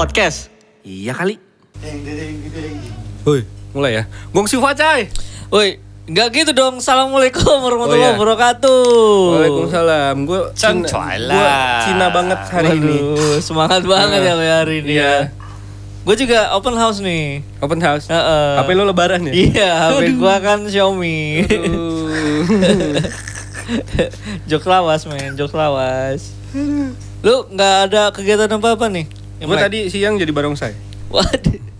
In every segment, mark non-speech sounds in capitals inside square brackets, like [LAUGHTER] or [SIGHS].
podcast? Iya kali. Woi, mulai ya. Gong si Facai. Woi, nggak gitu dong. Assalamualaikum Oh, iya. warahmatullahi wabarakatuh. Waalaikumsalam. Gue Cina, gua Cina banget hari ini. Waduh, semangat banget ya lo hari ini Iya. ya. Gue juga open house nih. Open house. Heeh. HP lo lebaran ya? Iya, HP gua kan Xiaomi. [LAUGHS] Jok lawas men, jok lawas. Lu nggak ada kegiatan apa apa nih? Gue tadi siang jadi barongsai. Waduh.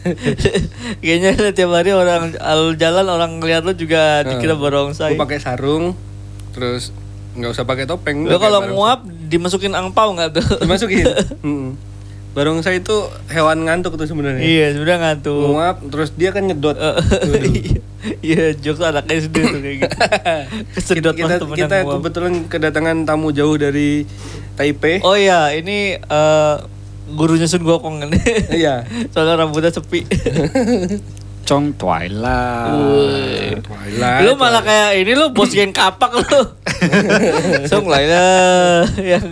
[LAUGHS] Kayaknya tiap hari orang al jalan orang ngeliat lu juga dikira barongsai. Gue pakai sarung, terus nggak usah pakai topeng. Udah kalau nguap dimasukin angpau nggak tuh? dimasukin. [LAUGHS] Barongsai itu hewan ngantuk tuh sebenarnya. iya, sudah ngantuk. Nguap, terus dia kan nyedot. [LAUGHS] Waduh. Iya, jokes anak SD tuh kayak gitu. Kesedot kita, kita, kita kebetulan kedatangan tamu jauh dari Taipei. Oh iya, ini eh, gurunya Sun Gokong kan. Iya. [LAUGHS] Soalnya rambutnya sepi. [LAUGHS] Chong Twilight. Twilight. lu malah kayak ini lu [CLEARS THROAT] bos geng kapak lu. Song lah ya yang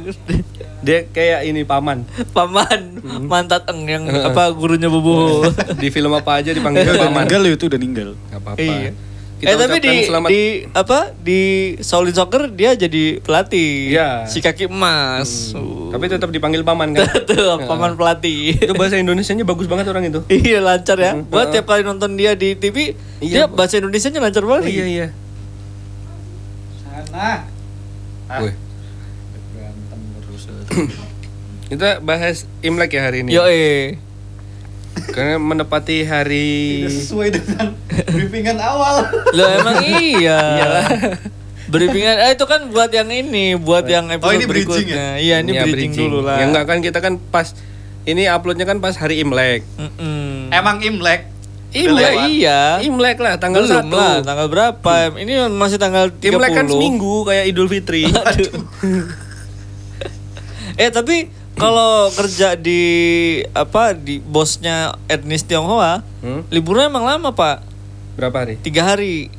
dia kayak ini paman. paman Hmm. mantat eng yang apa gurunya bubu. [LAUGHS] Di film apa aja dipanggil paman. ninggal itu udah ninggal. Gak apa-apa. iya. Kita eh tapi di selamat di apa di Shaolin Soccer dia jadi pelatih. Iya. Si kaki emas. Uh. Tapi tetap dipanggil paman kan. [LAUGHS] Tuh, paman pelatih. itu bahasa Indonesianya bagus banget orang itu. [LAUGHS] iya lancar ya. Hmm. Gua tiap kali nonton dia di TV, Iya, dia bahasa Indonesianya lancar banget. Iya iya. Sana. Berantem terus. [COUGHS] Kita bahas Imlek ya hari ini. Yo eh. Karena menepati hari sesuai dengan briefingan awal. Lo emang iya. Briefingan eh, itu kan buat yang ini, buat yang episode Oh, ini bridging berikutnya. Iya, ini Ya, bridging, dulu lah. Ya enggak kan kita kan pas ini uploadnya kan pas hari Imlek. Mm-mm. Emang Imlek. Imlek iya. Imlek lah tanggal Belum 1. lah, tanggal berapa? Ini masih tanggal 30. Imlek kan seminggu kayak Idul Fitri. [LAUGHS] Eh tapi kalau kerja di apa di bosnya etnis Tionghoa, Hmm? liburnya emang lama pak, Berapa hari? tiga hari.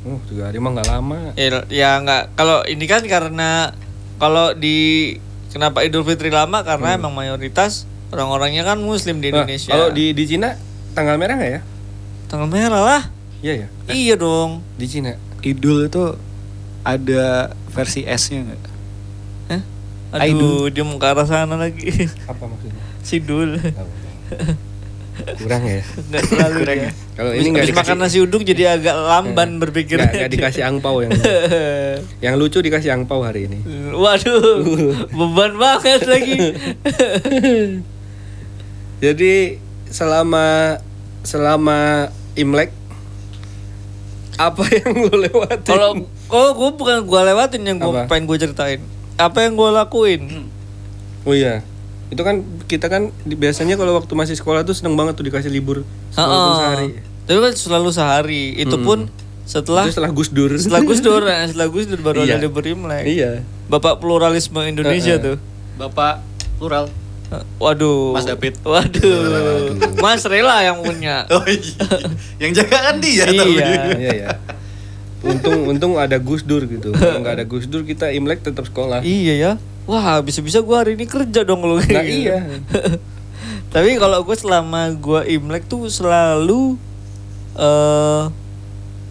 Oh, tiga hari mah nggak lama. Ya, ya nggak. Kalau ini kan karena kalau di kenapa Idul Fitri lama karena emang mayoritas orang-orangnya kan Muslim di Nah, Indonesia. kalau di di Cina tanggal merah nggak ya? tanggal merah lah. Iya ya. Iya dong. Di Cina. Idul itu ada versi S-nya enggak? Aduh, dia mau ke arah sana lagi. Apa maksudnya? Sidul. Kurang ya. Enggak selalu ya. Kalau ini nggak Habis makan dikasih nasi uduk jadi agak lamban berpikir. nggak nggak dikasih angpau yang [LAUGHS] yang lucu dikasih angpau hari ini. Waduh, [LAUGHS] beban banget lagi. [LAUGHS] Jadi selama selama Imlek apa yang lu lewatin? Kalau kalau gue bukan gue lewatin yang gue pengen gue ceritain. Apa yang gue lakuin? oh iya. Itu kan kita kan di- biasanya kalau waktu masih sekolah tuh seneng banget tuh dikasih libur Heeh. sehari. Tapi kan selalu sehari. Itu pun setelah Itu setelah Gus Dur. setelah Gus Dur, nah, setelah [LAUGHS] Gus Dur baru Iya. ada libur Imlek. iya. Bapak pluralisme Indonesia tuh. Bapak plural. Waduh. Mas David. Waduh. Mas Rela yang punya. [LAUGHS] Oh iya. Yang jaga kan dia Iya. Iya ya. Untung untung ada Gus Dur gitu. Kalau nggak ada Gus Dur kita Imlek tetap sekolah. Iya ya. Wah, bisa-bisa gue hari ini kerja dong kayak Nah, iya. [LAUGHS] Tapi kalau gue selama gue Imlek tuh selalu eh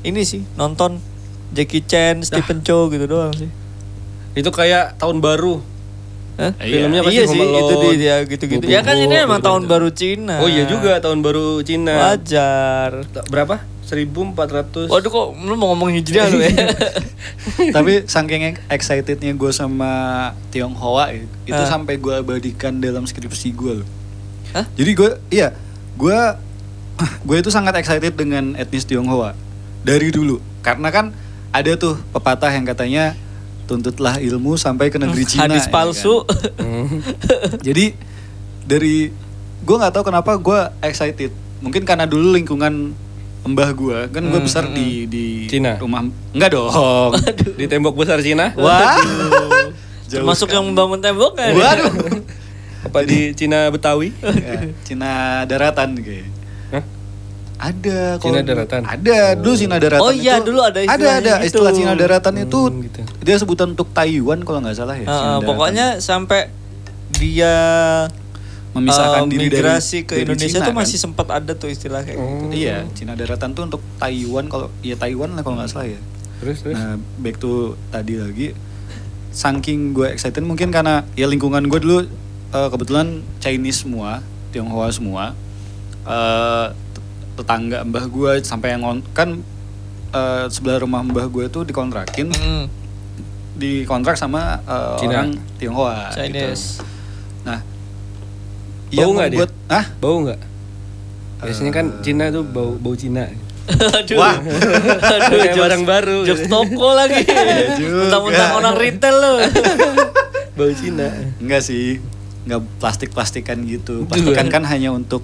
ini sih nonton Jackie Chan, Stephen Chow gitu doang sih. Itu kayak tahun baru. Hah? Filmnya pasti iya sih, Home Alone, itu dia gitu-gitu. Ya kan ini emang tahun baru Cina. Oh iya juga tahun baru Cina. Wajar. Berapa? 1400. Waduh kok lu mau ngomong hijriah lu ya? [LAUGHS] Tapi saking excitednya gue sama Tionghoa itu Ah. sampai gue abadikan dalam skripsi gue loh. Hah? Jadi gue, iya, gue, gue itu sangat excited dengan etnis Tionghoa dari dulu. Karena kan ada tuh pepatah yang katanya tuntutlah ilmu sampai ke negeri Cina. Hadis ya palsu. kan? [LAUGHS] Jadi dari gue nggak tahu kenapa gue excited. Mungkin karena dulu lingkungan mbah gue kan gue besar di di Cina? rumah enggak dong. Di tembok besar Cina? Wah. Termasuk yang membangun tembok kan? Waduh. Apa di Cina Betawi? Ya, Cina daratan kayak. Hah? Ada Cina daratan? Ada dulu Cina daratan Oh iya, itu- dulu ada Ada istilahnya ada gitu. istilah Cina daratan itu Hmm, gitu. Dia sebutan untuk Taiwan kalau nggak salah ya. Daratan. pokoknya sampai dia memisahkan eh, diri dari migrasi ke dari Indonesia Cina, tuh kan. masih sempat ada tuh istilah kayak gitu. Iya, Cina daratan tuh untuk Taiwan kalau ya Taiwan lah kalau nggak salah ya. Terus terus. Nah, back to tadi lagi, saking gue excited mungkin karena ya lingkungan gue dulu eh, kebetulan Chinese semua, Tionghoa semua, eh, tet- tetangga mbah gue sampai yang kan eh, sebelah rumah mbah gue tuh dikontrakin, Mm, dikontrak sama eh, Cina. orang Tionghoa. Chinese. Gitu. Nah, Bau nggak dia? membuat, Hah? Bau nggak? Biasanya kan Eh. Cina tuh bau bau Cina. Aduh. Wah. Aduh, Kayak barang baru. Jokes toko lagi. [LAUGHS] juga. Mentang-mentang orang retail lo. [LAUGHS] bau Cina. Enggak sih, enggak plastik-plastikan gitu. Plastikan kan hanya untuk,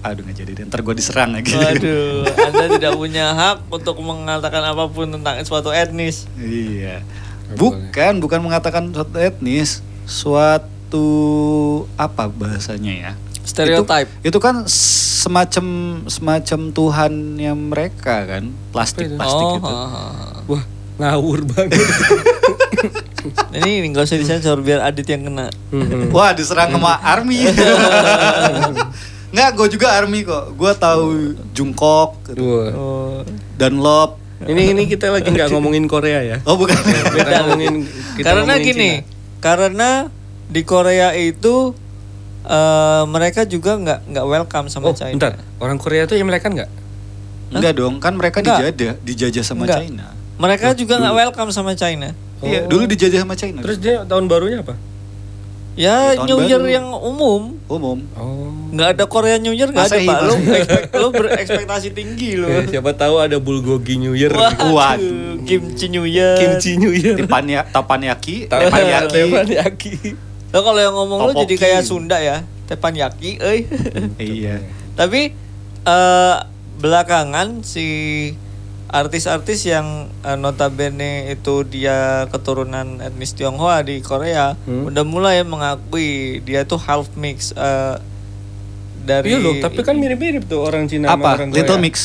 aduh nggak jadi deh, ntar gue diserang lagi. Waduh, [LAUGHS] Anda tidak punya hak untuk mengatakan apa pun tentang suatu etnis. iya, bukan, bukan mengatakan suatu etnis, suatu apa bahasanya ya? Stereotype. Itu, itu kan semacam semacam Tuhannya mereka kan, plastik plastik oh, itu. ha, ha. Wah, ngawur banget. [LAUGHS] Ini nggak usah disensor biar Adit yang kena. Mhm. Wah diserang sama army. [LAUGHS] Nggak, gue juga army kok. Gue tahu Jungkook, gitu. Wah. Oh. Dunlop. Ini ini kita lagi nggak ngomongin Korea ya. Oh bukan. Kita ngomongin kita karena ngomongin gini, Cina. karena di Korea itu eh, mereka juga nggak nggak welcome sama Oh, China. bentar. Orang Korea tuh Imlekan nggak? Enggak dong, kan mereka Enggak. dijajah, dijajah sama Enggak. China. Mereka juga nggak welcome sama China. Iya, Oh. dulu dijajah sama China. Terus dia tahun barunya apa? Ya Tahun New Year baru. yang umum. umum. Oh. Nggak ada Korea New Year nggak ada Masehi, pak. Lo, expect, lo berekspektasi tinggi lo. Eh, siapa tahu ada bulgogi New Year. Waduh, Waduh. Kimchi New Year. Kimchi New Year. Tipanya tapanyaki, tepanyaki. Teppanyaki. Lo kalau yang ngomong lo jadi Topoki. kayak Sunda ya, teppanyaki, euy. iya. Tapi eh belakangan si artis-artis yang eh, notabene itu dia keturunan etnis Tionghoa di Korea Hmm. udah mulai mengakui dia tuh half mix eh, dari Iya loh, tapi kan mirip-mirip tuh orang Cina sama Apa? orang Korea. Little Mix.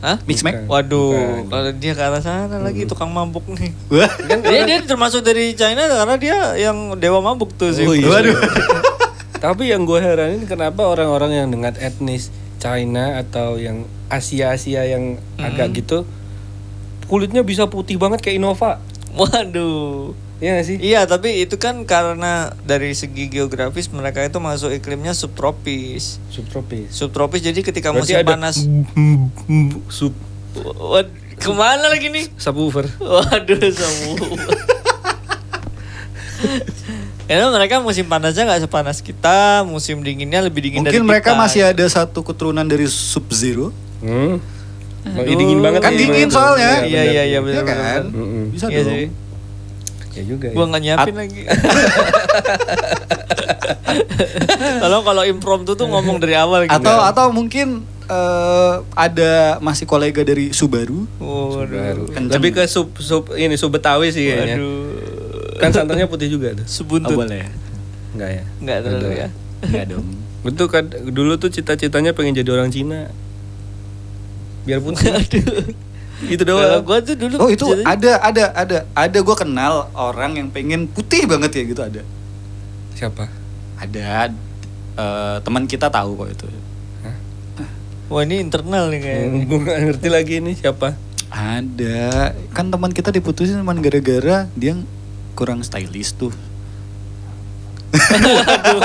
Hah? Mix Mac? Waduh, Bukan. kalau dia ke arah sana lagi tukang mabuk nih. Wah. dia, dia termasuk dari China karena dia yang dewa mabuk tuh sih. Oh, iya. Waduh. Tapi yang gue heranin kenapa orang-orang yang dengan etnis China atau yang Asia-Asia yang agak gitu kulitnya bisa putih banget kayak Innova. Waduh. Iya gak sih? Iya, tapi itu kan karena dari segi geografis mereka itu masuk iklimnya subtropis. Subtropis. Subtropis jadi ketika Berarti musim panas. sub Wad, ke mana lagi nih? subwoofer. Waduh, semua. [LAUGHS] Karena mereka musim panasnya nggak sepanas kita, musim dinginnya lebih dingin dari Mungkin mereka kita. masih ada satu keturunan dari Sub Zero. Hmm. Oh, Aduh. dingin banget Kan ya, dingin tuh? soalnya. Iya iya iya Iya benar kan? benar. Mm-mm. Bisa Iya dong. sih. Ya juga ya. Gua nggak nyiapin lagi. [LAUGHS] Tolong kalau impromptu tuh ngomong dari awal gitu. Atau atau mungkin eh, ada masih kolega dari Subaru. Waduh. Baru. Kenceng. Lebih ke sub sub ini sub Betawi sih kayaknya. Waduh. Kan santannya putih juga tuh. Oh, Sebuntut. boleh. Enggak ya? Enggak terlalu ya. Enggak dong. [LAUGHS] Betul kan dulu tuh cita-citanya pengen jadi orang Cina. Biar putih. [LAUGHS] Aduh. itu doang. gua tuh dulu Oh itu cita-cita- ada ada ada ada gue kenal orang yang pengen putih banget ya gitu ada. Siapa? Ada eh, teman kita tahu kok itu. Wah ini internal nih kayaknya. Gue gak ngerti lagi ini siapa. Ada kan teman kita diputusin cuma gara-gara dia kurang stylish tuh. Aduh,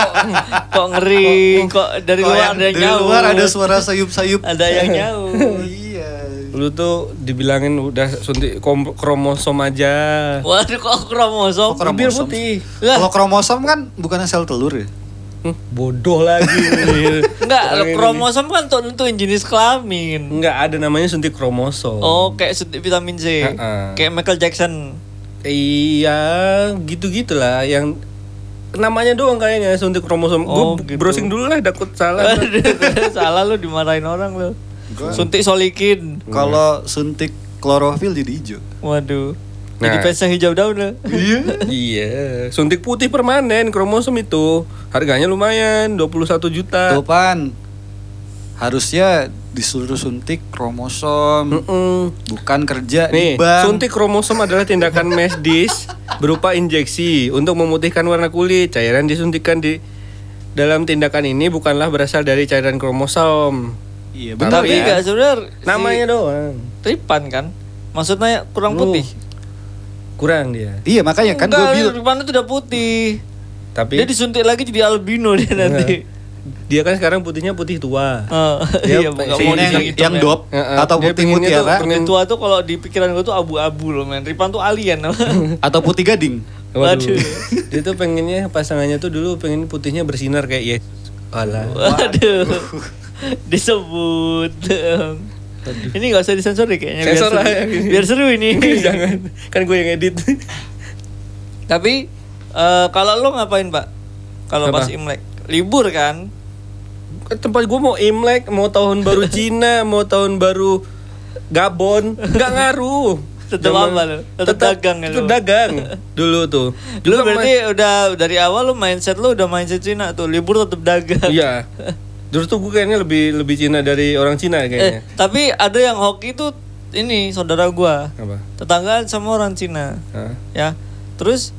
kok ngeri, kok dari Kok luar ada yang dari nyaut. luar ada suara sayup-sayup. [LAUGHS] Ada yang nyaut. iya. Lu tuh dibilangin udah suntik kromosom aja. Waduh kok kromosom. Kok kromosom? Biar putih. Kalau kromosom kan bukannya sel telur ya? Hmm, bodoh lagi. [LAUGHS] enggak, kromosom kan untuk nentuin jenis kelamin. Enggak ada namanya suntik kromosom. Oh, kayak suntik vitamin C. Ha-ha. Kayak Michael Jackson. Iya, gitu-gitulah yang namanya doang kayaknya suntik kromosom. Oh, Gue gitu. browsing dulu lah takut salah. [LAUGHS] Salah lu dimarahin orang lu. Gua- Suntik solikin. Kalau suntik klorofil jadi hijau. Waduh. Jadi Nah. pensnya hijau daun lah. Iya. iya, suntik putih permanen kromosom itu. Harganya lumayan, 21 juta. Tuh pan. Harusnya disuruh suntik kromosom, Mm-mm. bukan kerja Nih, di bank. suntik kromosom adalah tindakan [LAUGHS] medis berupa injeksi untuk memutihkan warna kulit. Cairan disuntikkan di dalam tindakan ini bukanlah berasal dari cairan kromosom. Iya benar Tapi ya. enggak sebenarnya si Namanya doang. Tripan kan. Maksudnya kurang putih. Kurang dia. Iya makanya kan gue bilang Tripan itu udah putih. Tapi Dia disuntik lagi jadi albino dia nanti. Dia kan sekarang putihnya putih tua. Oh, Dia iya, si- yang, dihitung yang ya. dop Heeh. atau Dia putih mutiara Putih tua tuh kalau di pikiran gue tuh abu-abu loh men. Tripan tuh alien. [LAUGHS] atau putih gading. Waduh. Waduh. dia tuh pengennya pasangannya tuh dulu pengen putihnya bersinar kayak Yesus. Alah. Waduh. Disebut. Ini gak usah disensor deh kayaknya biar Sensor seru. lah yang ini. Biar seru ini. [LAUGHS] Jangan. Kan gue yang edit. Tapi eh, kalau lo ngapain, Pak? Kalau pas Imlek? Libur kan? Tempat gue mau Imlek, mau tahun baru [LAUGHS] Cina, mau tahun baru Gabon, nggak ngaruh. Zaman- apa lu? Tetep dagang ya lu? dagang. Dulu tuh. Dulu berarti udah dari awal lo mindset lo udah mindset Cina tuh. Libur tetap dagang. Iya. Dulu tuh gue kayaknya lebih lebih Cina dari orang Cina Eh, kayaknya. tapi ada yang hoki tuh ini saudara gua. Apa? Tetanggaan sama orang Cina. Hah? ya terus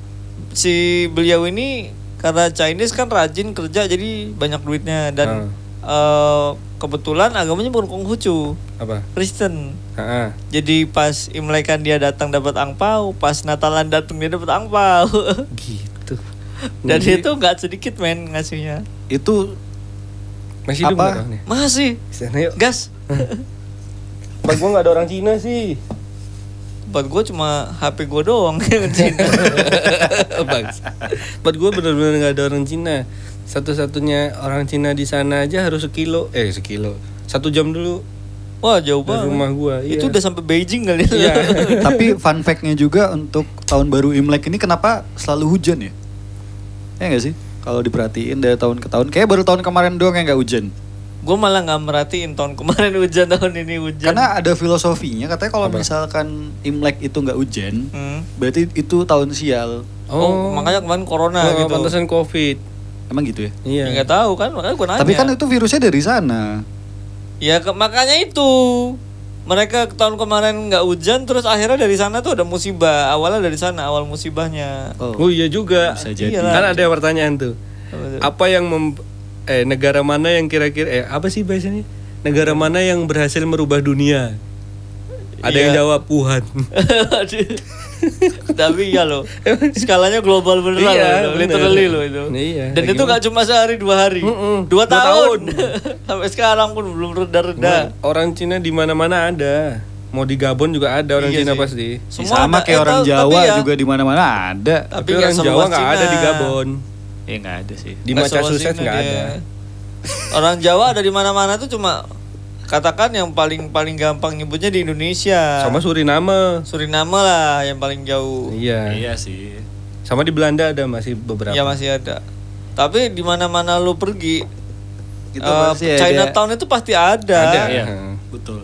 si beliau ini karena Chinese kan rajin kerja jadi banyak duitnya dan eh, kebetulan agamanya bukan Konghucu Apa? Kristen Heeh. jadi pas Imlekan dia datang dapat angpau pas Natalan datang dia dapat angpau [LAUGHS] Gitu. dan itu nggak sedikit men ngasihnya Itu Masih hidup Apa? orangnya? masih Sana yuk. gas [LAUGHS] Tempat gue nggak ada orang Cina sih. Buat gue cuma HP gue doang yang Cina [LAUGHS] Bagus. Tempat gue bener-bener nggak ada orang Cina. Satu-satunya orang Cina di sana aja harus sekilo, eh sekilo, satu jam dulu wah jauh dari banget rumah gua. Iya. itu udah sampai Beijing kali Iya. [LAUGHS] tapi fun fact-nya juga untuk tahun baru Imlek ini kenapa selalu hujan ya? Ya nggak sih? Kalau diperhatiin dari tahun ke tahun, kayak baru tahun kemarin doang yang nggak hujan. Gue malah nggak merhatiin tahun kemarin [LAUGHS] hujan tahun ini hujan Karena ada filosofinya, katanya kalau misalkan Imlek itu nggak hujan, Hmm. berarti itu tahun sial. Oh, makanya kemarin corona Oh, gitu. pantesan covid. Emang gitu ya? Iya. Ya nggak tahu kan, makanya gue nanya. Tapi kan itu virusnya dari sana. Ya ke- makanya itu. Mereka tahun kemarin nggak hujan, terus akhirnya dari sana tuh ada musibah. Awalnya dari sana, awal musibahnya. Oh iya juga. Bisa jadi. Iyalah. Kan ada pertanyaan tuh. Apa tuh? Apa yang mem eh negara mana yang kira-kira eh apa sih bahasanya? Negara mana yang berhasil merubah dunia? Ada yang Iya. jawab Wuhan. [LAUGHS] Tapi iya loh, [LAUGHS] skalanya global beneran Iya, loh, bener. literally loh itu. Iya, Dan itu nggak cuma sehari dua hari, Mm-mm, dua, dua tahun. tahun. [LAUGHS] Sampai sekarang pun belum reda-reda. Nah, orang Cina di mana-mana ada. Mau di Gabon juga ada orang Iya Cina sih. pasti. Ya, Semua sama ada- kayak eh, orang Jawa ya- juga di mana-mana ada. Tapi Tapi orang Jawa nggak ada di Gabon. Ya nggak ada sih. Di Massachusetts nggak ada. Orang Jawa ada di mana-mana tuh cuma katakan yang paling paling gampang nyebutnya di Indonesia. Sama Suriname. Suriname lah yang paling jauh. Iya. Iya sih. Sama di Belanda ada masih beberapa. Ya masih ada. Tapi di mana-mana lu pergi, Gitu eh, pasti ada- Chinatown itu pasti ada. Ada. Iya, Heeh. betul.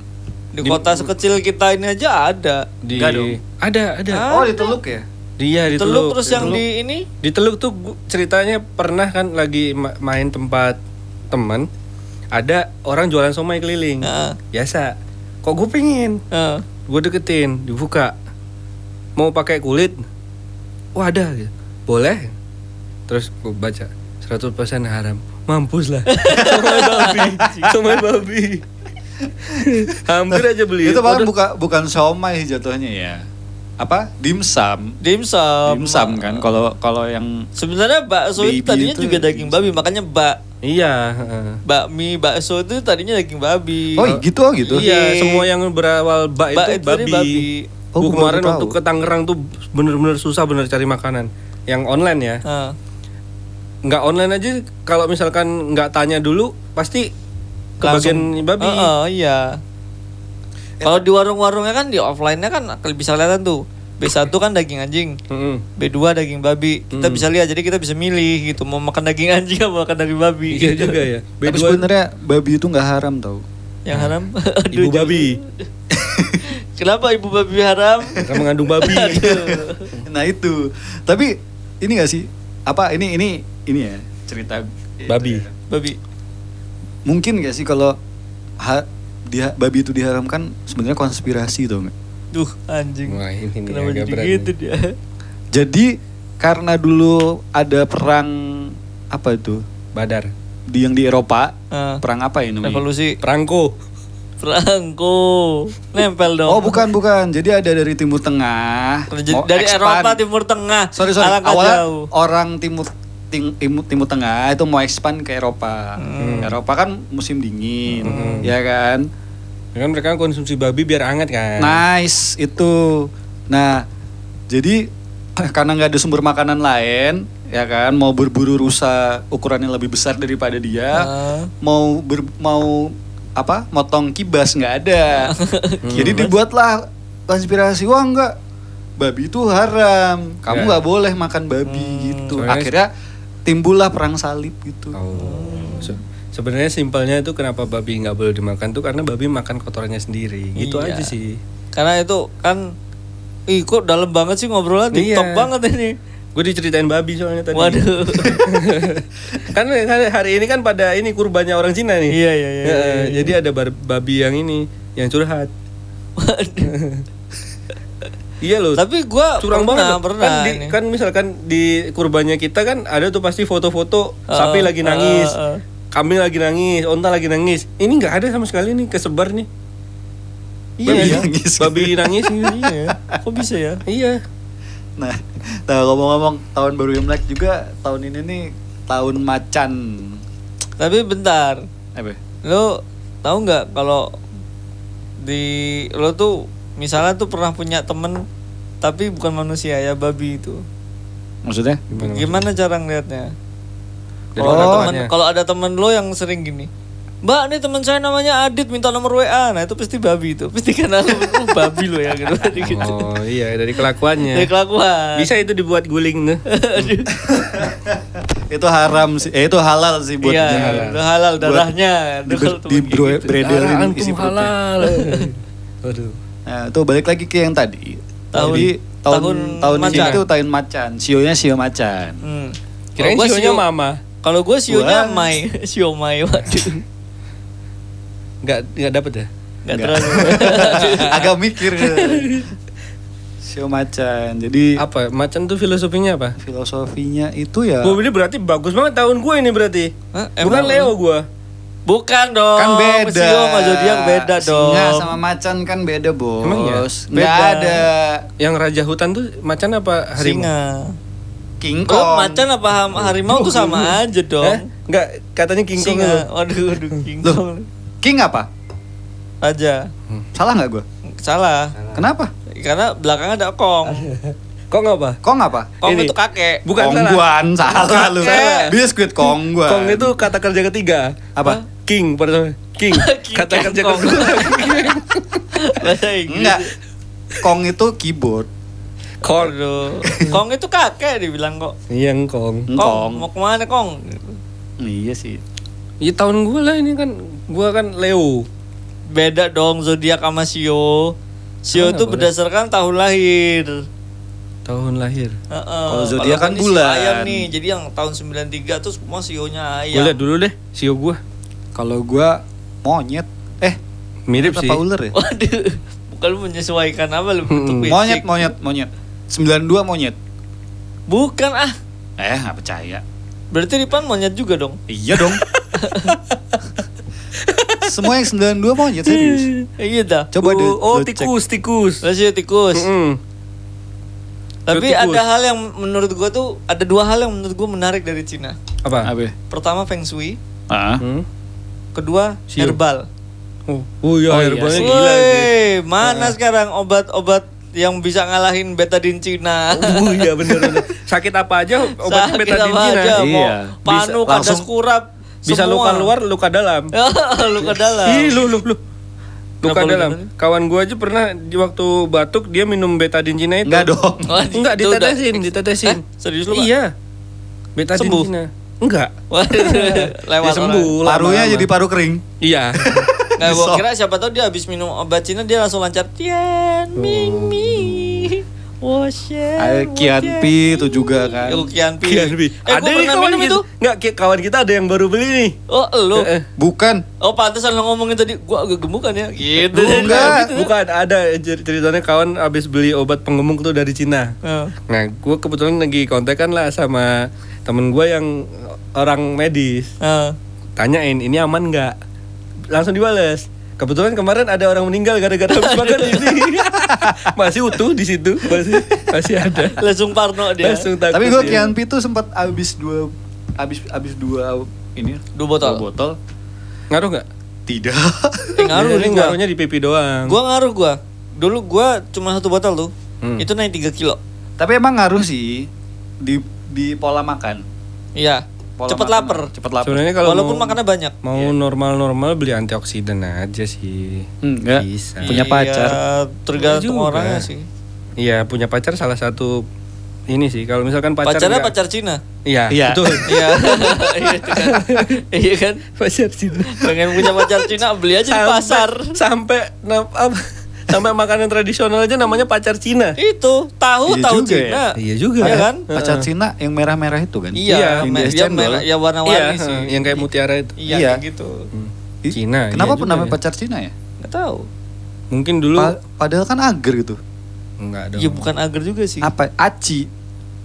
Di kota sekecil kita ini aja ada. Di Nggak dong. ada ada. Ah. Oh, di Teluk ya? Dia di Teluk Teluk. terus yang di ini Di Teluk tuh ceritanya pernah kan lagi ma- main tempat teman ada orang jualan somai keliling. Heeh. Biasa. Kok gue pengen? Heeh. Gue deketin, dibuka. Mau pakai kulit? Wah ada. gitu. Boleh. Terus gue baca 100% haram. Mampus lah. somai [LAUGHS] babi. Somai babi. Hampir aja beli. Itu malah Waduh. buka, bukan somai jatuhnya ya. Apa? Dimsum. dimsum. Dimsum kan kalau kalau yang Sebenarnya bakso itu tadinya itu juga daging babi, makanya bak Iya. heeh. bakmi bakso itu tadinya daging babi. Oh, gitu oh gitu. Iya, Iya. semua yang berawal bak, Bak itu itu tadi babi. babi. Oh, gua kemarin waktu tahu. ke Tangerang tuh bener-bener susah bener cari makanan. Yang online ya. Heeh. Nggak online aja kalau misalkan nggak tanya dulu pasti ke bagian babi. Heeh, iya. Kalau di warung-warungnya kan di offline-nya kan bisa kelihatan tuh. B1 kan daging anjing, Mm-mm. B2 daging babi. Kita Hmm. bisa lihat jadi kita bisa milih gitu mau makan daging anjing apa makan daging babi. Iya juga ya. Tapi B2 sebenarnya babi itu nggak haram tau. Yang haram. [LAUGHS] ibu Aduh, babi. [LAUGHS] Kenapa ibu babi haram? Karena mengandung babi. [LAUGHS] Nah itu. Tapi ini gak sih? Apa ini ini ini ya cerita Babi. babi. Mungkin gak sih kalau ha, dia babi itu diharamkan sebenarnya konspirasi tuh nggak? Duh, anjing. Wah, ini nih Kenapa agak jadi gitu dia? Jadi karena dulu ada perang apa itu? Badar. di yang di Eropa Ah. perang apa ya namanya? Revolusi Perangko. Franco. Nempel dong. Oh bukan bukan, jadi ada dari Timur Tengah. Mau dari expand. Eropa Timur Tengah. Sorry sorry, Alangkah awalnya jauh. orang Timur tim, Timur, Timur Tengah itu mau expand ke Eropa. Hmm. Eropa kan musim dingin, ya kan? Ya kan mereka konsumsi babi biar hangat kan. Nice itu. Nah, jadi [CLEARS THROAT] karena nggak ada sumber makanan lain, ya kan, mau berburu rusa ukurannya lebih besar daripada dia, Ah. mau ber, mau apa, motong kibas nggak ada. [LAUGHS] jadi dibuatlah konspirasi wah nggak babi itu haram, kamu Ya. nggak boleh makan babi gitu. Soalnya- Akhirnya timbullah perang salib gitu. Oh. Se- sebenarnya simpelnya itu kenapa babi nggak boleh dimakan tuh karena babi makan kotorannya sendiri. Gitu Iya. aja sih. Karena itu kan Ih kok dalam banget sih ngobrolnya Iya. TikTok banget ini. Gue diceritain babi soalnya tadi. Waduh. [LAUGHS] kan hari ini kan pada ini kurbannya orang Cina nih. Iya, iya, iya, Ya, iya, iya. Jadi ada babi yang ini yang curhat. [LAUGHS] Iya loh. Tapi gua curang pernah, banget loh. pernah kan, di, kan misalkan di kurbannya kita kan ada tuh pasti foto-foto Uh, sapi lagi nangis uh, uh. Kambing lagi nangis onta lagi nangis ini nggak ada sama sekali nih kesebar nih Iya, babi iya. nangis babi nangis iya. Kok bisa ya? iya Nah, nah ngomong-ngomong tahun baru Imlek juga tahun ini nih tahun macan. Tapi bentar. Apa? Lo tahu nggak kalau di lo tuh misalnya tuh pernah punya temen tapi bukan manusia ya babi itu. Maksudnya? Gimana Gimana cara ngeliatnya? Dari Kalau ada kelakuannya. temen- kalau ada temen lo yang sering gini, Mbak, nih teman saya namanya Adit minta nomor WA. Nah itu pasti babi itu, pasti karena lo oh, babi lo ya gitu. gitu. oh iya dari kelakuannya Dari kelakuan. bisa itu dibuat guling tuh [LAUGHS] Itu haram sih. Eh itu halal sih buat Iya, halal. udah halal darahnya. di, Aduh, di temen bro, gitu. Darah isi halal waduh Nah, itu balik lagi ke yang tadi. Tahun- Jadi tahun tahun tahun, ini macan. itu tahun macan. Sionya sio macan. Hmm. kirain gua sionya sio- mama Kalau gue sionya Gua- Mai, [LAUGHS] sio Mai waduh. nggak nggak dapet ya Gak Nggak. terlalu. [LAUGHS] Agak mikir. sio macan. Jadi apa macan tuh filosofinya apa filosofinya itu ya Gue ini berarti bagus banget tahun gue ini berarti Hah, bukan? Leo gue Bukan dong. kan beda. Sio sama zodiak beda dong. Singa sama macan kan beda, Bos. Emang ya? Nggak Beda. ada yang raja hutan tuh macan apa harimau Singa. King Lo Kong. macan apa harimau tuh sama [LAUGHS] aja Eh? dong. Nggak, katanya King Kong Singa. Waduh, waduh, King Loh. Kong. King apa? Raja. Salah nggak gua? Salah. Kenapa? Karena belakangnya ada Kong. Kong apa? Kong apa? Kong Ini. itu kakek. Bukan salah. Kongguan, salah lu. Salah. Biskuit Kongguan. Kong itu kata kerja ketiga. apa? King pertama. King. [LAUGHS] King kata kerja Kong. [LAUGHS] kedua. Enggak. Kong itu keyboard. Kong. Aduh. Kong itu kakek dibilang kok. Iya Kong. Kong, Kong. mau ke mana Kong? Iya sih. Iya tahun gue lah ini kan. Gue kan Leo. Beda dong zodiak sama Sio. Sio itu berdasarkan tahun lahir. Tahun lahir. Heeh. Kalau zodiak kan bulan. Ayam nih. Jadi yang tahun 93 tuh semua sionya Gue ayam. liat dulu deh. Sio gue. Kalau gua monyet. Eh, Mirip apa sih. ular ya? Waduh. Bukan lu menyesuaikan apa lu bentuk fisik? Monyet, monyet, monyet. 92 monyet. Bukan ah. Eh, nggak percaya. Berarti Ripan monyet juga dong. Iya dong. [LAUGHS] Semua yang 92 monyet serius. Eh, iya dah. Coba deh. oh, cek. tikus, tikus. Rasio tikus. Mm-mm. Tapi Tikus. ada hal yang menurut gua tuh ada dua hal yang menurut gua menarik dari Cina. Apa? Apa? Pertama feng shui, Ah. Hmm? kedua Sio. herbal. Oh, oh iya, Oh, iya herbalnya gila sih. Mana sekarang obat-obat yang bisa ngalahin betadine Cina? Oh iya bener bener. Sakit apa aja obatnya betadine apa Cina. aja, mau Iya. panu, Bisa kadas langsung- kurap, Bisa semua. luka luar, luka dalam. [LAUGHS] luka dalam. Ih, lu lu lu. Luka Kenapa dalam. dalam? Kawan gua aja pernah di waktu batuk dia minum betadine Cina itu. Enggak dong. [LAUGHS] Enggak ditetesin, ditetesin. Eh, serius lu, Pak? Iya. Betadine Sembuh? Cina. Enggak. Waduh, lewat Dia sembuh. Parunya jadi paru kering. Iya. [LAUGHS] Nah, gua Disok. kira siapa tahu dia habis minum obat Cina dia langsung lancar Tian Ming Mi. Oh shit. Ada Kian Pi itu juga kan. Yo Kian Pi. Kian Bi. Eh, ada gua nih kawan kita. itu. Enggak, ki- kawan kita ada yang baru beli nih. Oh, lu. Eh, eh. Bukan. Oh, pantesan lo ngomongin tadi gua agak gemukan ya. Gitu. Enggak. Gitu. Bukan, ada cer- ceritanya kawan habis beli obat penggemuk tuh dari Cina. Eh. Nah, gue kebetulan lagi kontak kan lah sama temen gue yang orang medis. Eh, Tanyain ini aman nggak? Langsung dibales. Kebetulan kemarin ada orang meninggal gara-gara habis makan ini. [LAUGHS] masih utuh di situ, masih masih ada. langsung parno dia. Langsung takut. Tapi gue dia. Kianpi tuh sempat habis dua habis habis dua ini Dua botol. botol. ngaruh nggak? Tidak. Eh, ngaruh Ini nih gua. ngaruhnya di pipi doang. Gua ngaruh gua. Dulu gua cuma satu botol tuh. Hmm. Itu naik 3 kilo. Tapi emang ngaruh sih di di pola makan. Iya. Pola Cepet makan. lapar. Cepet lapar. Sebenarnya kalau Walaupun mau, makannya banyak. mau normal-normal beli antioksidan aja sih. Enggak. Bisa. Punya Iya, pacar. tergantung Juga. orangnya sih. Iya, punya pacar salah satu ini sih. Kalau misalkan pacar Pacarnya nggak- pacar Cina. Iya, Iya. betul. [LAUGHS] Iya. Iya kan. Iya kan. pacar Cina. Pengen punya pacar Cina beli aja di Sampai- pasar. Sampai apa, sampai makanan tradisional aja namanya pacar Cina. Itu tahu Iya tahu juga ya. Cina. Iya juga. Iya kan? Pacar Cina yang merah-merah itu kan? Iya, yang me- di es ya, cendol. merah, ya warna-warni Iya, sih. yang kayak mutiara itu. Iya, Iya. gitu. Ih, Cina, Kenapa iya namanya ya. pacar Cina ya? Nggak tahu. Mungkin dulu Pa- padahal kan agar gitu. enggak dong. Iya bukan agar juga sih. Apa? Aci.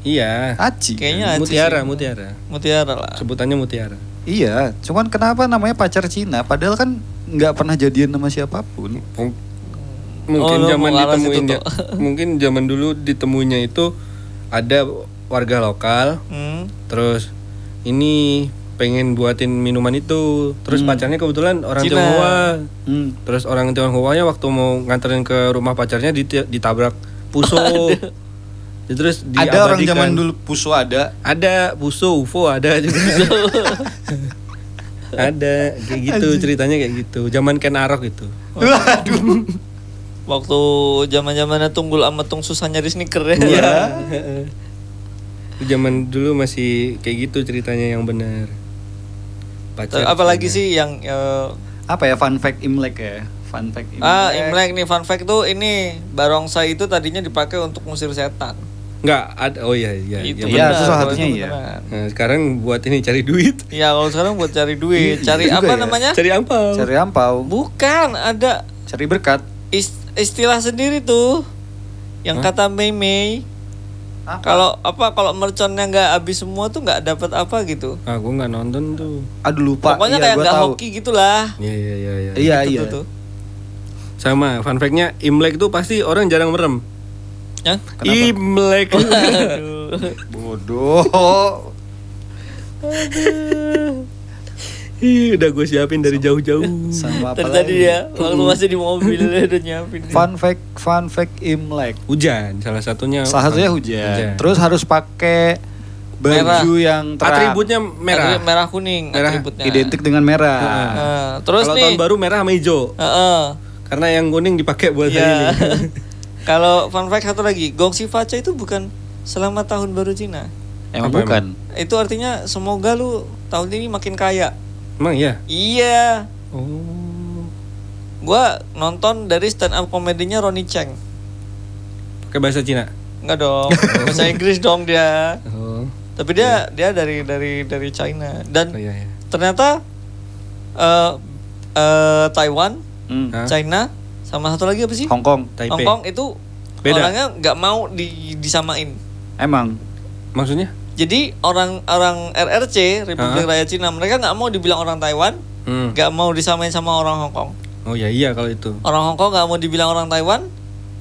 Iya. Aci. Kayaknya Aci mutiara, sih. mutiara. Mutiara lah. Sebutannya mutiara. Iya, cuman kenapa namanya pacar Cina? Padahal kan nggak pernah jadian sama siapa pun. Mung- Mungkin Oh, zaman mau ke arah ditemuin situ, ya- [LAUGHS] mungkin zaman dulu ditemuinya itu ada warga lokal Hmm. terus ini pengen buatin minuman itu. Terus pacarnya kebetulan orang Cina. Tionghoa. Hmm. terus orang Tionghoanya waktu mau nganterin ke rumah pacarnya ditabrak puso. Ya, terus Ada orang zaman dulu pusu ada. ada puso UFO ada juga. Ada kayak gitu ceritanya kayak gitu. Zaman Ken Arok itu. Waduh. Waktu zaman-zamannya tunggul sama tung susah nyari sneaker ya. Iya. [LAUGHS] zaman dulu masih kayak gitu ceritanya yang benar Terus Apalagi sih yang eh, Apa ya fun fact Imlek ya? Fun fact Imlek. ah Imlek nih fun fact tuh ini barongsai itu tadinya dipakai untuk ngusir setan. nggak ada oh iya iya itu iya, Iya, benar, itu salah satunya iya. Nah, sekarang buat ini cari duit Iya kalau sekarang buat cari duit, cari Iya juga apa ya. namanya? cari ampau Cari ampau, Bukan ada cari berkat. is- istilah sendiri tuh yang kata Mei Mei. Kalau apa kalau merconnya nggak habis semua tuh nggak dapat apa gitu. ah gue nggak nonton tuh Aduh lupa. Pokoknya iya, kayak nggak hoki gitulah. iya iya iya iya Iya Gitu iya. tuh, tuh. sama fun fact-nya Imlek tuh pasti orang jarang merem Ya? Imlek [LAUGHS] Aduh. Ih, udah gue siapin dari jauh-jauh Sama apa Tadi ya, waktu masih di mobil [LAUGHS] udah nyiapin. Fun fact, fun fact Imlek. hujan salah satunya Salah satunya hujan. Terus harus pakai Merah. baju yang terang. atributnya merah Atribut merah kuning Merah. atributnya. Identik dengan merah. Nah, terus kalau nih. tahun baru merah sama hijau Heeh. karena yang kuning dipakai buat hari Iya. ini [LAUGHS] Kalau fun fact satu lagi, Gongsi Faca itu bukan selamat tahun baru Cina. Emang Apa bukan. Itu artinya semoga lu tahun ini makin kaya. Emang iya Iya. oh Gua nonton dari stand up komedinya Ronnie Cheng. pakai bahasa Cina Enggak dong, [LAUGHS] bahasa Inggris dong dia. oh Tapi dia dia dari dari dari China dan oh iya iya ternyata eh eh, Taiwan, Hmm. China, sama satu lagi apa sih? Hong Kong. Taipei Hong Kong itu Beda. orangnya nggak mau di, disamain. Emang. maksudnya Jadi orang-orang RRC Republik Hah? Rakyat Cina mereka nggak mau dibilang orang Taiwan, hmm. nggak mau disamain sama orang Hong Kong. oh iya iya kalau itu Orang Hong Kong nggak mau dibilang orang Taiwan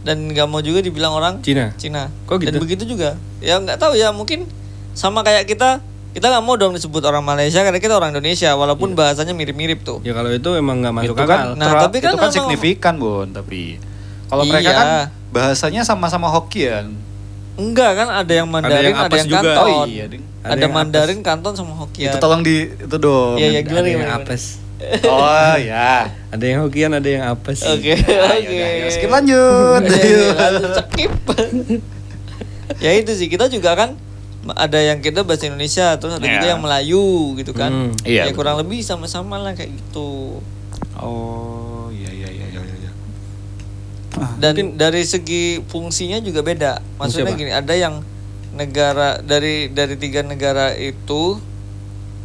dan nggak mau juga dibilang orang Cina Cina. Kok Dan gitu? begitu juga. Ya nggak tahu ya mungkin sama kayak kita kita nggak mau dong disebut orang Malaysia karena kita orang Indonesia walaupun bahasanya mirip-mirip tuh. ya kalau itu emang nggak masuk itu akal kan, Nah, tapi kan itu kan signifikan, Bon, tapi kalau mereka Iya. kan bahasanya sama-sama Hokkien. Enggak kan ada yang Mandarin, yang ada apes yang, juga. Kanton. Oh iya, Ding. Ada Ada, yang Mandarin, Kanton sama Hokkien. Itu tolong di itu dong. Iya, iya, ada gimana, yang gimana, apes Oh ya. ada yang Hokian ada yang apes Oke, Ya, oke. yaudah, yuk, skip lanjut. Iya, iya, lanjut, [LAUGHS] skip. ya itu sih kita juga kan ada yang kita bahasa Indonesia terus ada Iya. juga yang Melayu gitu kan. Hmm, iya, ya kurang lebih sama-sama lah kayak gitu. Oh, Ah, Dan dari segi fungsinya juga beda. Maksudnya gini, ada yang negara dari dari tiga negara itu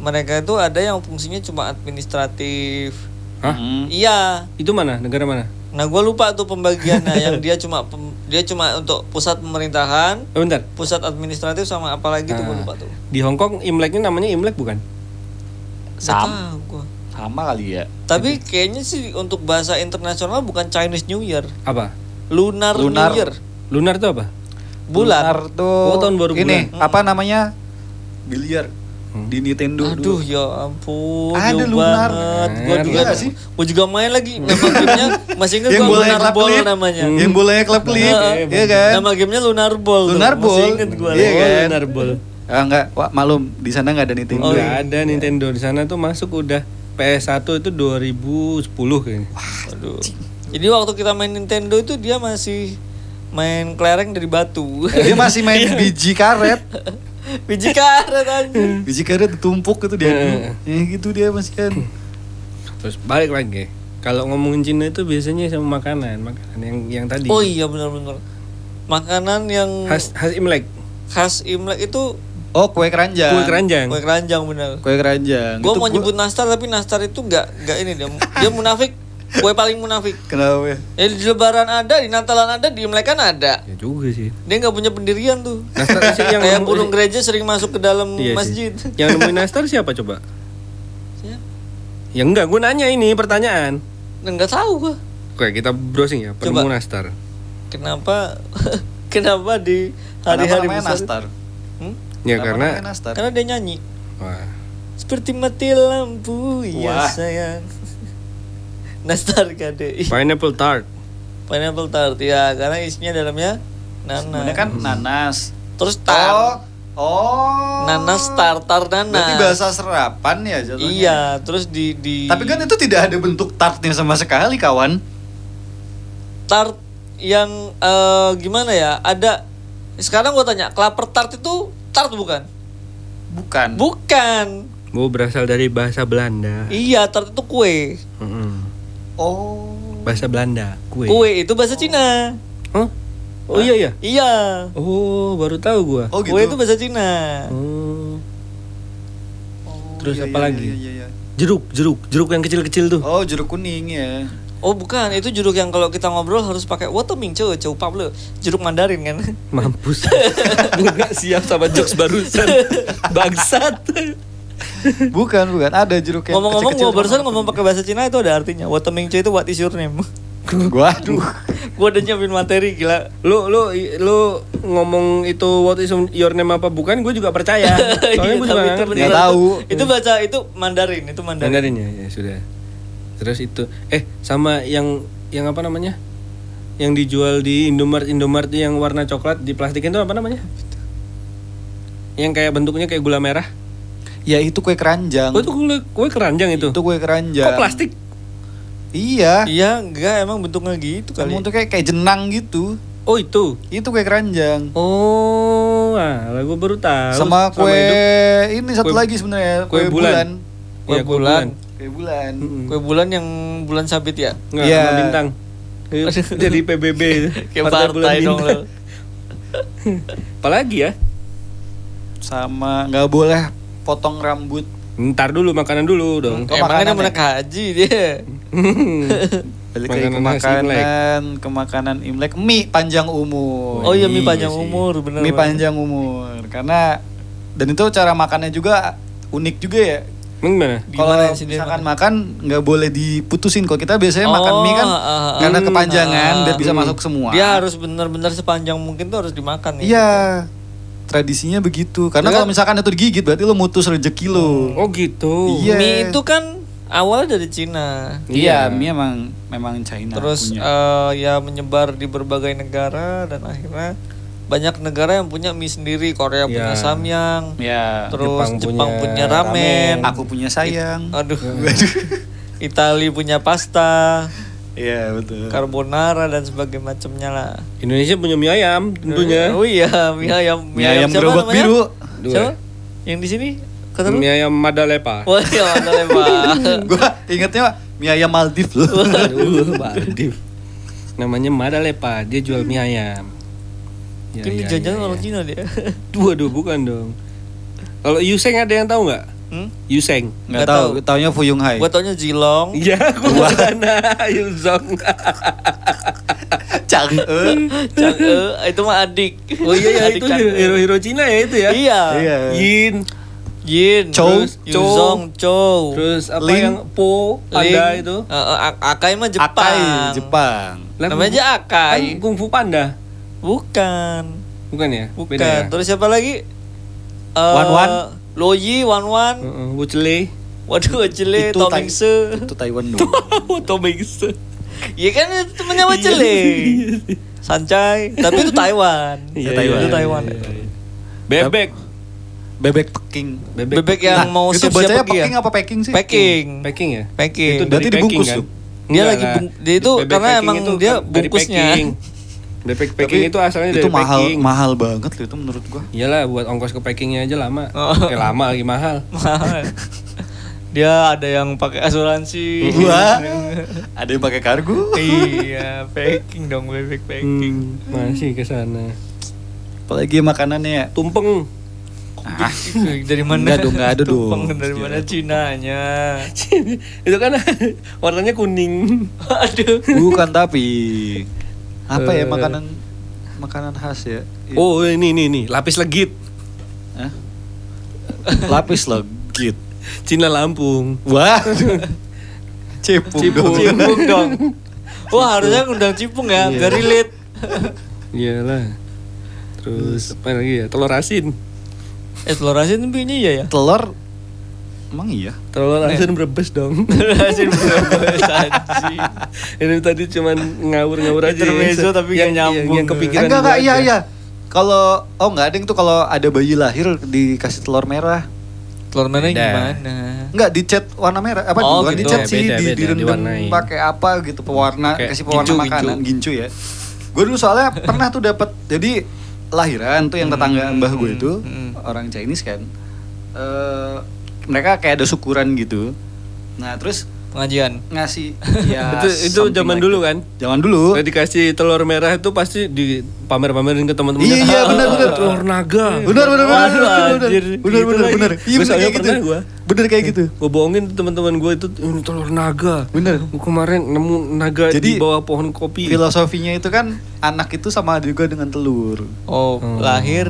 mereka itu ada yang fungsinya cuma administratif. Hah? Hmm. Iya, itu mana negara mana Nah, gua lupa tuh pembagiannya yang dia cuma pem- dia cuma untuk pusat pemerintahan, Oh, bentar. pusat administratif sama apa lagi tuh gua Ah. lupa tuh. Di Hong Kong Imleknya namanya Imlek bukan? Sam. Gua. Sama kali ya. Tapi kayaknya sih untuk bahasa internasional bukan Chinese New Year, Apa? Lunar, Lunar. New Year. Lunar itu apa? Bulan. Lunar tuh Oh, tahun baru ini bulan. apa namanya? Biliar Hmm. di Nintendo Aduh dulu. ya ampun, Ada Lunar. banget. Gua Ada juga nggak sih? Gua juga main lagi. Nama gamenya masih ingat [LAUGHS] yang gua bolanya Lunar Ball namanya. Yang bolanya klap klip, Heeh. iya kan? Nama gamenya Lunar Ball. tuh. Lunar Masih Ball. inget gua. Iya kan? Lunar Ball. Ah enggak, wah malum di sana nggak ada Nintendo. Oh, Nggak iya. ada Nintendo di sana tuh masuk udah PS1 itu 2010 kayaknya. Aduh. Jadi waktu kita main Nintendo itu dia masih main kelereng dari batu. Dia masih main [LAUGHS] biji karet. [LAUGHS] Biji karet anjir. [LAUGHS] Biji karet ditumpuk itu dia. Ya gitu dia masih kan. Terus balik lagi. Kalau ngomongin Cina itu biasanya sama makanan, makanan yang yang tadi. Oh iya benar-benar. Makanan yang Khas khas Imlek, khas Imlek itu Oh, kue keranjang. kue keranjang. kue keranjang benar. Kue keranjang. Gue mau gua- nyebut nastar tapi nastar itu nggak nggak ini dia dia munafik. Kue paling munafik. Kenapa ya? Ya di Lebaran ada, di Natalan ada, di Imlek kan ada. Ya juga sih. Dia nggak punya pendirian tuh. Nastar sih yang Kayak burung gereja sering masuk ke dalam Iya sih. masjid. Yang nemuin nastar siapa coba? Ya, Ya enggak, gue nanya ini pertanyaan. nggak tahu gua. Oke, kita browsing ya, penemu Coba. nastar. Kenapa [LAUGHS] kenapa di hari-hari nastar? Ya Kenapa karena namanya nastar? Karena dia nyanyi. wah, Seperti mati lampu, ya Wah. sayang. [LAUGHS] Nastar KDI. pineapple tart. Pineapple tart ya, karena isinya dalamnya nanas. Sebenarnya kan nanas. Terus tar. Oh. Oh. Nanas tartar nanas. Berarti bahasa serapan ya jatuhnya. Iya, terus di di Tapi kan itu tidak ada bentuk tartnya sama sekali, kawan. tart yang eh, gimana ya? Ada sekarang gua tanya, klaper tart itu tart bukan? Bukan. Bukan. Oh, berasal dari bahasa Belanda. Iya, tart itu kue. Mm-mm. Oh. Bahasa Belanda, kue. Kue itu bahasa Cina. Hah? Oh iya ya. Iya. Oh, baru tahu gua. Oh gitu. Kue itu bahasa Cina. Oh. Oh, Terus iya, apa iya, lagi? iya, iya, iya. Jeruk, jeruk, jeruk yang kecil-kecil tuh. Oh, jeruk kuning ya. Oh bukan, itu jeruk yang kalau kita ngobrol harus pakai waterming cuy, cuy Pablo. Jeruk Mandarin kan. [LAUGHS] Mampus. Gua nggak siap sama jokes barusan. Bangsat. Bukan, bukan. Ada jeruk yang Ngomong-ngomong gua barusan ngomong pakai bahasa Cina itu ada artinya. Waterming itu what is your name? kuning. [LAUGHS] Waduh. gua udah nyiapin materi gila. Lu lu lu ngomong itu what is your name apa bukan? Gue juga percaya. [LAUGHS] Soalnya gue Iya, juga nggak tahu. Itu baca itu Mandarin, itu Mandarin. Mandarin ya, ya sudah. Terus itu eh sama yang yang apa namanya? Yang dijual di Indomart Indomart yang warna coklat di plastik itu apa namanya? Yang kayak bentuknya kayak gula merah. Ya itu kue keranjang. Oh itu kue, kue keranjang itu. Itu kue keranjang. Kok plastik? Iya. Iya, enggak emang bentuknya gitu kali. Tuh kayak kayak jenang gitu. Oh itu. Itu kue keranjang. Oh, ah, gue baru tahu. Sama kue hidup. ini satu Kue- lagi sebenarnya kue bulan. Kue Iya, kue bulan. Kue bulan. Mm-mm. Kue bulan yang bulan sabit ya. Nggak, Iya. sama bintang. Jadi PBB. [LAUGHS] Kayak Partai Bulan partai dong Bintang. lo. Apalagi ya? Sama nggak boleh potong rambut. Ntar dulu makanan dulu dong. Oh, Emangnya makanan mana ya? haji dia. [LAUGHS] Balik lagi ke Makanan ke makanan Imlek, mie panjang umur. Oh iya mie panjang sih. umur bener. mie bener. panjang umur. Karena dan itu cara makannya juga unik juga ya. Emang gimana? Kalau misalkan makan? makan nggak boleh diputusin. Kalau kita biasanya makan Oh, mie kan ah, ah, karena ah. kepanjangan Ah, biar bisa hmm. masuk semua. Dia harus bener-bener sepanjang mungkin tuh harus dimakan nih. Iya. Tradisinya begitu. Karena Ya kan? kalau misalkan itu digigit berarti lo mutus rezeki lo. Oh gitu. Iya. Mie itu kan awalnya dari Cina. Iya, Iya. mie emang memang China Terus punya. eh, ya menyebar di berbagai negara dan akhirnya banyak negara yang punya mie sendiri. Korea punya Ya. samyang. ya, Terus Jepang Jepang, punya punya, ramen. aku punya sayang. Aduh. [LAUGHS] Itali punya pasta, Iya, betul. carbonara dan sebagainya macamnya lah. Indonesia punya mie ayam tentunya. [LAUGHS] Oh iya, mie ayam. Mie ayam siapa gerobak namanya? biru. Dua. Siapa? Yang di sini? Kata lu? Mie ayam Madalepa. Wah, iya ya, Pak. [LAUGHS] Gua ingetnya mie ayam Maldives loh. Aduh, Maldiv. Namanya Madalepa, dia jual mie ayam. Ya, Mungkin ya, jangan ya, orang ya. Cina dia. [LAUGHS] Waduh, bukan dong. Kalau Yuseng ada yang tahu nggak? Hmm? Yuseng. Nggak Nggak tahu, tahu. taunya Fuyung Hai. Gue taunya Jilong. [LAUGHS] Iya, gua sana Yuzong. [LAUGHS] Chang Chang E, itu mah adik. Oh iya ya Adik itu Chang E. hero-hero Cina ya itu ya. Iya. Iya. Yin, Yin, Chow. terus Yuzong, Chow. terus apa Ling. yang Po, Panda Ling. itu. Eh, eh, A- Akai mah Jepang. Akai Jepang. Namanya aja Akai. Kan Kung Fu Panda. Bukan. Bukan ya? Bukan. Beda ya? Terus siapa lagi? Wan Wan. Loyi, Wan Wan. Heeh, Wucele. Waduh, Itu Tom. Itu Taiwan dong. [LAUGHS] Tom Hanks. Iya kan itu temennya Wajele. Sancai, tapi itu Taiwan. [LAUGHS] Iya, Taiwan. Itu Taiwan. Bebek. Bebek Peking. Bebek yang mau itu siap-siap bacanya pergi ya? Peking apa Peking sih? Packing. Packing ya? Packing. Itu Berarti dari dibungkus packing, tuh? Dia Enggak lagi bung- dia itu Bebek karena packing emang itu dia bungkusnya. [LAUGHS] packing. Bebek packing Tapi itu asalnya dari itu mahal packing. mahal banget loh itu menurut gua. Iyalah buat ongkos ke packingnya aja lama. Oh. Eh, lama lagi mahal. [LAUGHS] Mahal. dia ada yang pakai asuransi. Wah. [LAUGHS] Ada yang pakai kargo. iya, packing dong bebek packing. Hmm, masih ke sana. Apalagi makanannya ya. Tumpeng. Ah, [LAUGHS] dari mana? Enggak dong, enggak ada dong. Tumpeng dari mana Cinanya? itu kan warnanya kuning. Aduh. bukan tapi apa ya Eh. makanan makanan khas ya? Oh ini ini ini lapis legit. Hah? Lapis legit. Cina Lampung. Wah. [LAUGHS] Cepung. Cipung. dong. Cipung dong. [LAUGHS] Wah, harusnya ngundang Cipung ya, Iya. biar relate. Iyalah. Terus apa lagi ya? Telur asin. Eksplorasi itu ini ya ya. Telur Emang iya? Telur asin berbes dong. [LAUGHS] Eksplorasi berbahasa anjing. Ini tadi cuman ngawur-ngawur aja. Intermezzo Yang- tapi yang, nyambung. Yang, kepikiran enggak enggak iya iya. Kalau oh enggak ada yang tuh kalau ada bayi lahir dikasih telur merah. Telur merah Beda. gimana? Enggak dicat warna merah apa Oh, bukan gitu. dicat Ya, sih beda, di, beda, direndam pakai apa gitu pewarna Kayak kasih pewarna gincu, makanan gincu ya. Gue dulu soalnya pernah tuh dapat jadi lahiran tuh yang tetangga Hmm, mbah gue itu hmm. orang Chinese kan. Eh mereka kayak ada syukuran gitu. Nah, terus Pengajian. ngasih [LAUGHS] ya itu itu zaman like dulu kan. Zaman dulu. Udah dikasih telur merah itu pasti dipamer-pamerin ke teman-teman. Iya, [LAUGHS] iya, benar, benar. Telur naga. Benar benar benar benar benar anjir. benar Gitu benar benar. Iya Gua benar kayak gitu. gua. Bener kayak gitu. Gue bohongin teman-teman gue itu ini telur naga. Bener. Gua kemarin nemu naga Jadi, di bawah pohon kopi. Filosofinya itu kan anak itu sama juga dengan telur. Oh, Hmm. lahir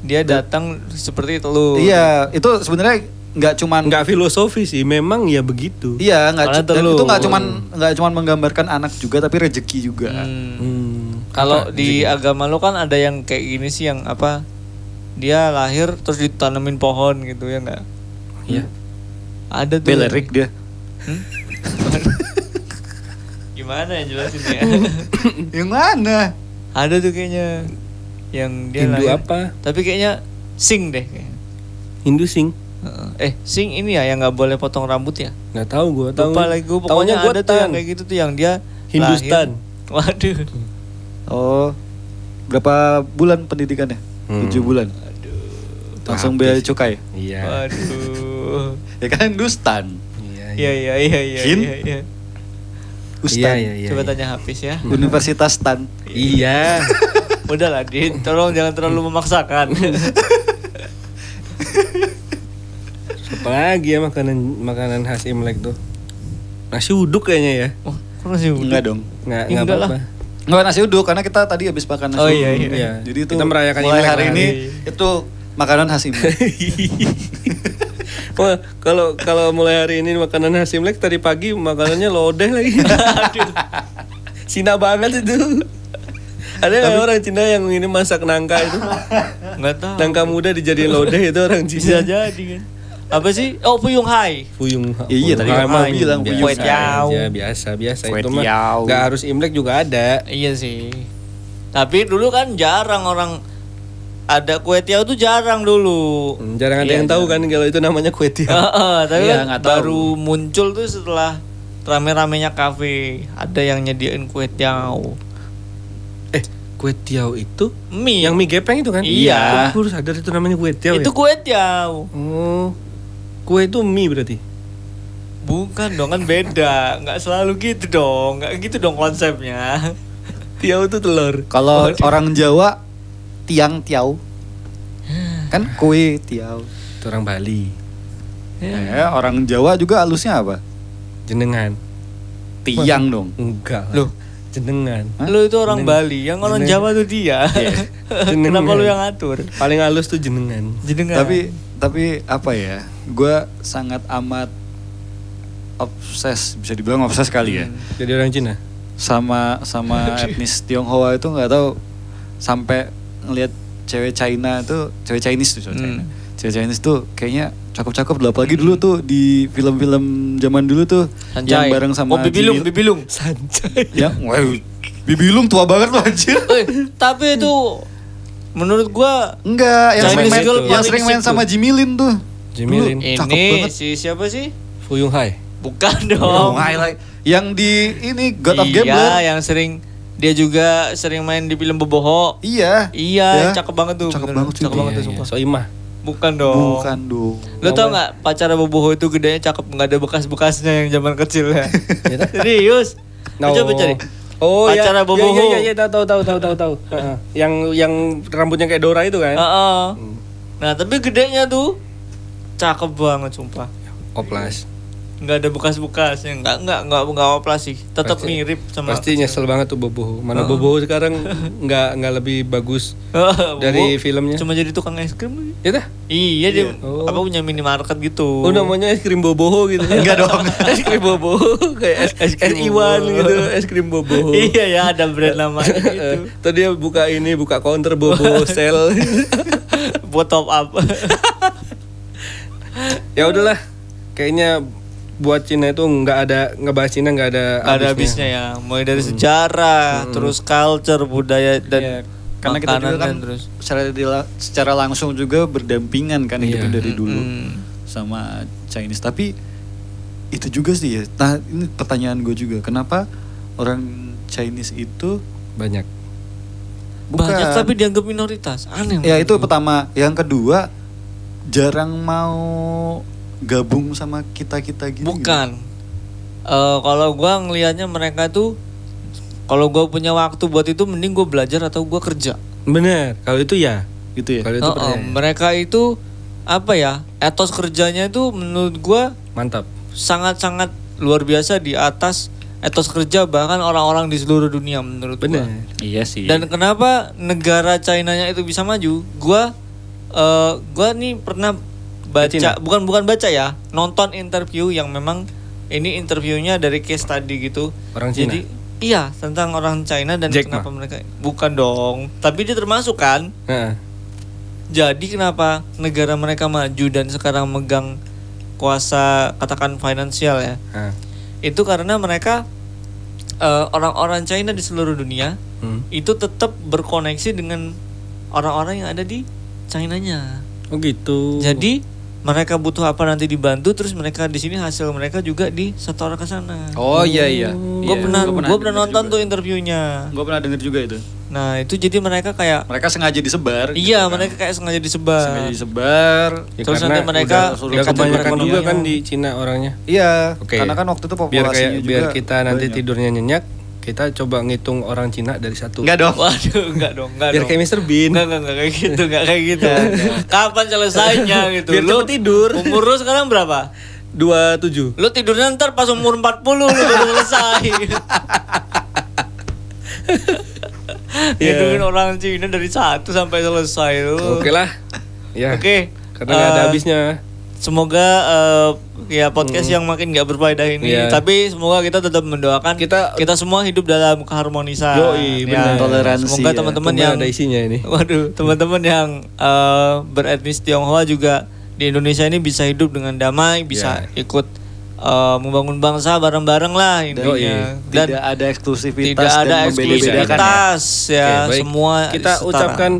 dia datang seperti telur. Iya, itu sebenarnya nggak cuman Nggak filosofi sih, memang ya begitu. Iya, nggak itu nggak cuman nggak cuman menggambarkan anak juga tapi rezeki juga. Hmm. Hmm. Kalau di agama lo kan ada yang kayak gini sih yang apa? Dia lahir terus ditanemin pohon gitu ya enggak? Iya. Ada tuh. Belerik dia. Hmm? [LAUGHS] Gimana ya jelasin ya? [COUGHS] Yang mana? ada tuh kayaknya yang dia Hindu lahir. apa? Tapi kayaknya sing deh kayaknya. Hindu sing. Eh, sing ini ya yang nggak boleh potong rambut ya? Nggak tahu gue. Tahu. Lupa lagi gue pokoknya gua ada tuh yang Tan. kayak gitu tuh yang dia Hindustan. lahir- [LAUGHS] Waduh. Oh, berapa bulan pendidikannya? Hmm. Tujuh bulan. Langsung bea Habis. cukai. Iya. Waduh. [LAUGHS] Ya kan Hindustan. Iya. Iya iya iya iya Hin? iya. iya. Ustan. Iya, iya, iya. Coba tanya Hafiz ya. Universitas Stan. Iya. [LAUGHS] Udah lah, Din. Tolong jangan terlalu memaksakan. Apa lagi ya makanan makanan khas Imlek tuh? Nasi uduk kayaknya ya. oh, kok nasi uduk? Enggak dong. Nggak Enggak nggak lah. apa-apa. Enggak nasi uduk karena kita tadi habis makan nasi. Oh, uduk. iya, iya. Iya. Jadi itu Kita merayakan mulai Imlek hari lah. ini itu makanan khas Imlek. [LAUGHS] Wah, kalau kalau mulai hari ini makanan khas Imlek tadi pagi makanannya lodeh lagi. [LAUGHS] [LAUGHS] Cina banget itu. Ada nggak orang Cina yang ini masak nangka itu? Enggak tahu. Nangka muda dijadiin lodeh itu orang bisa Cina. jadi kan. Apa sih? Oh, Fuyung Hai. Fuyung. Iya, tadi Fuyung Mama Hai. bilang biasa Fuyung Tiao. aja, biasa biasa Kue itu mah. Nggak harus Imlek juga ada. Iya sih. Tapi dulu kan jarang orang ada kue tiaw tuh jarang dulu. Hmm, Jarang ada Iya, yang tahu kan kalau itu namanya kue tiaw. Heeh, tapi Iya, kan nggak tahu. baru muncul tuh setelah rame-ramenya kafe. Ada yang nyediain kue tiaw. Eh, kue tiaw itu Mie. yang mie gepeng itu kan? Iya. Aku baru sadar itu namanya kue tiaw itu ya. kue tiaw. Oh. Kue itu mie berarti. Bukan dong kan beda, nggak selalu gitu dong, nggak gitu dong konsepnya. [LAUGHS] Tiaw itu telur. Kalau orang Jawa tiang tiau. [SIGHS] Kan kue tiau. Itu orang Bali. Eh, orang Jawa juga halusnya apa? Jenengan. Tiang dong. Enggak. Loh. Jenengan. Lu itu orang Bali, yang orang Jawa tuh dia. Jenengan. [LAUGHS] Kenapa lu yang ngatur? Paling halus tuh jenengan. Jenengan. Tapi tapi apa ya? Gue sangat amat obses, bisa dibilang obses kali ya. Jadi orang Cina. Sama sama [LAUGHS] etnis Tionghoa itu nggak tahu sampai ngelihat cewek China itu cewek Chinese tuh cewek Hmm. China. Cewek Chinese tuh kayaknya cakep-cakep dulu apalagi dulu tuh di film-film zaman dulu tuh yang Sanjay. bareng sama Oh, Bibilung, Jimmy- Bibilung. Sanjay. [LAUGHS] Ya, wah, Bibilung tua banget loh anjir. [LAUGHS] Eh, tapi itu menurut gua Enggak, yang sering main, yang sering sama. Jimmy Lin tuh. Jimmy Lin. Ini banget. si siapa sih? Fu Yung Hai. Bukan dong. highlight. Yang di ini God of iya, Gambler. yang sering dia juga sering main di film Boboho. Iya. Iya, Ya. cakep banget tuh. Cakep banget tuh. Cakep banget tuh Iya, sumpah. iya. Soimah. Bukan dong. Bukan dong. Lo tau nggak pacara Boboho itu gedenya cakep nggak ada bekas-bekasnya yang zaman kecil ya? Iya? [LAUGHS] Serius? No. Coba cari. Oh ya, Pacara ya, Boboho. ya, ya, ya, tahu tahu tahu tahu tahu. Heeh. [LAUGHS] yang yang rambutnya kayak Dora itu kan? Heeh. Nah tapi gedenya tuh cakep banget sumpah. Oplas. Nggak ada bekas-bekasnya. Nggak nggak nggak nggak oplas sih. Tetap Pasti- mirip sama. Pasti nyesel banget tuh Bobo. Mana Bobo sekarang [LAUGHS] nggak nggak lebih bagus dari filmnya. Cuma jadi tukang es krim lagi. Ya dah. Iya dia Oh. apa punya minimarket gitu. Oh namanya es krim Boboho gitu. [LAUGHS] Enggak dong. [LAUGHS] es krim Boboho kayak es, Es krim Iwan Boboho. gitu, es krim Boboho. Iya ya ada brand namanya gitu. Tadi dia buka ini, buka counter Bobo sel. Buat top up. Ya udahlah. Kayaknya buat Cina itu nggak ada ngebahas Cina nggak ada Gak ada habisnya ya. Mulai dari sejarah, terus culture, budaya dan Iya, Karena kita juga kan terus. secara secara langsung juga berdampingan kan hidup dari dulu Mm. sama Chinese. Tapi itu juga sih ya. Nah, ini pertanyaan gue juga. Kenapa orang Chinese itu banyak. bukan Banyak tapi dianggap minoritas. Aneh. Ya itu pertama. Yang kedua jarang mau gabung sama kita kita gitu. Bukan. Eh, kalau gua ngelihatnya mereka tuh kalau gua punya waktu buat itu mending gua belajar atau gua kerja. Bener. Kalau itu ya. gitu ya. Kalau itu oh, percaya. mereka itu apa ya? Etos kerjanya itu menurut gua Mantap. sangat-sangat luar biasa di atas etos kerja bahkan orang-orang di seluruh dunia menurut gua. Bener. Iya sih. Dan kenapa negara China-nya itu bisa maju? Gua eh gua nih pernah Cina? baca bukan bukan baca ya, nonton interview yang memang ini interviewnya dari case study gitu. Orang Cina? Jadi iya tentang orang China dan Jack kenapa mereka bukan dong, tapi dia termasuk kan. Nah, Jadi kenapa negara mereka maju dan sekarang megang kuasa katakan finansial ya? nah. Itu karena mereka eh, orang-orang China di seluruh dunia Hmm. itu tetap berkoneksi dengan orang-orang yang ada di China-nya. Oh gitu. Jadi mereka butuh apa nanti dibantu terus mereka di sini hasil mereka juga disetor ke sana. Oh iya iya. Gue Iya, pernah gua gue pernah nonton juga. tuh interviewnya. Gue pernah denger juga itu. Nah, itu jadi mereka kayak Mereka sengaja disebar. iya, gitu kan. mereka kayak sengaja disebar. sengaja disebar. Ya, Terus nanti mereka udah kebanyakan juga kan di Cina orangnya. Iya. Oke. Karena kan waktu itu Biar populasinya kayak juga. biar kita nanti banyak. tidurnya nyenyak, kita coba ngitung orang Cina dari satu. Enggak dong. Waduh, enggak dong, enggak Biar dong. kayak Mr. Bean. Enggak, enggak, enggak kayak gitu, enggak kayak gitu. Kapan selesainya [LAUGHS] gitu? Biar Lu tidur. Umur lu sekarang berapa? Dua tujuh. Lu tidurnya ntar pas umur 40 lu baru selesai. [LAUGHS] Iya. Ngitungin orang Cina dari satu sampai selesai lu. Oke lah. Ya. Oke. Karena nggak ada Eh, habisnya. Semoga eh, ya podcast yang makin nggak berfaedah ini, Iya. tapi semoga kita tetap mendoakan Kita- kita semua hidup dalam keharmonisan. Yoi, benar. Toleransi Semoga ya. teman-teman Tumben yang ada isinya ini. Waduh, teman-teman yang eh, beretnis Tionghoa juga di Indonesia ini bisa hidup dengan damai, bisa Ya. ikut eh, membangun bangsa bareng-bareng lah intinya. Dan tidak ada eksklusivitas tidak ada ya. eksklusivitas ya, Oke, baik. semua Kita setara. ucapkan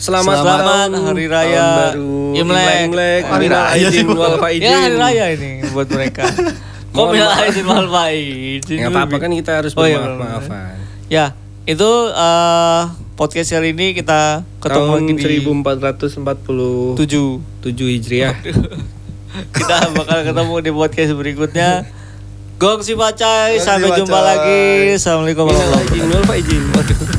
selamat, Selamat tahun Hari Raya baru Imlek. Imlek, Hari Raya aidin wal faizin. Ya hari raya ini buat mereka. [LAUGHS] Kok Mohon minal maaf. aidin wal faizin. Nggak apa-apa kan kita harus Oh, iya, bermaaf-maafan. Ya, itu eh, podcast kali ini kita ketemu Tahun lagi di 1447 7 Hijriah. [LAUGHS] kita bakal ketemu di podcast berikutnya. [LAUGHS] Gong si Pacai, sampai jumpa lagi. Assalamualaikum warahmatullahi wabarakatuh.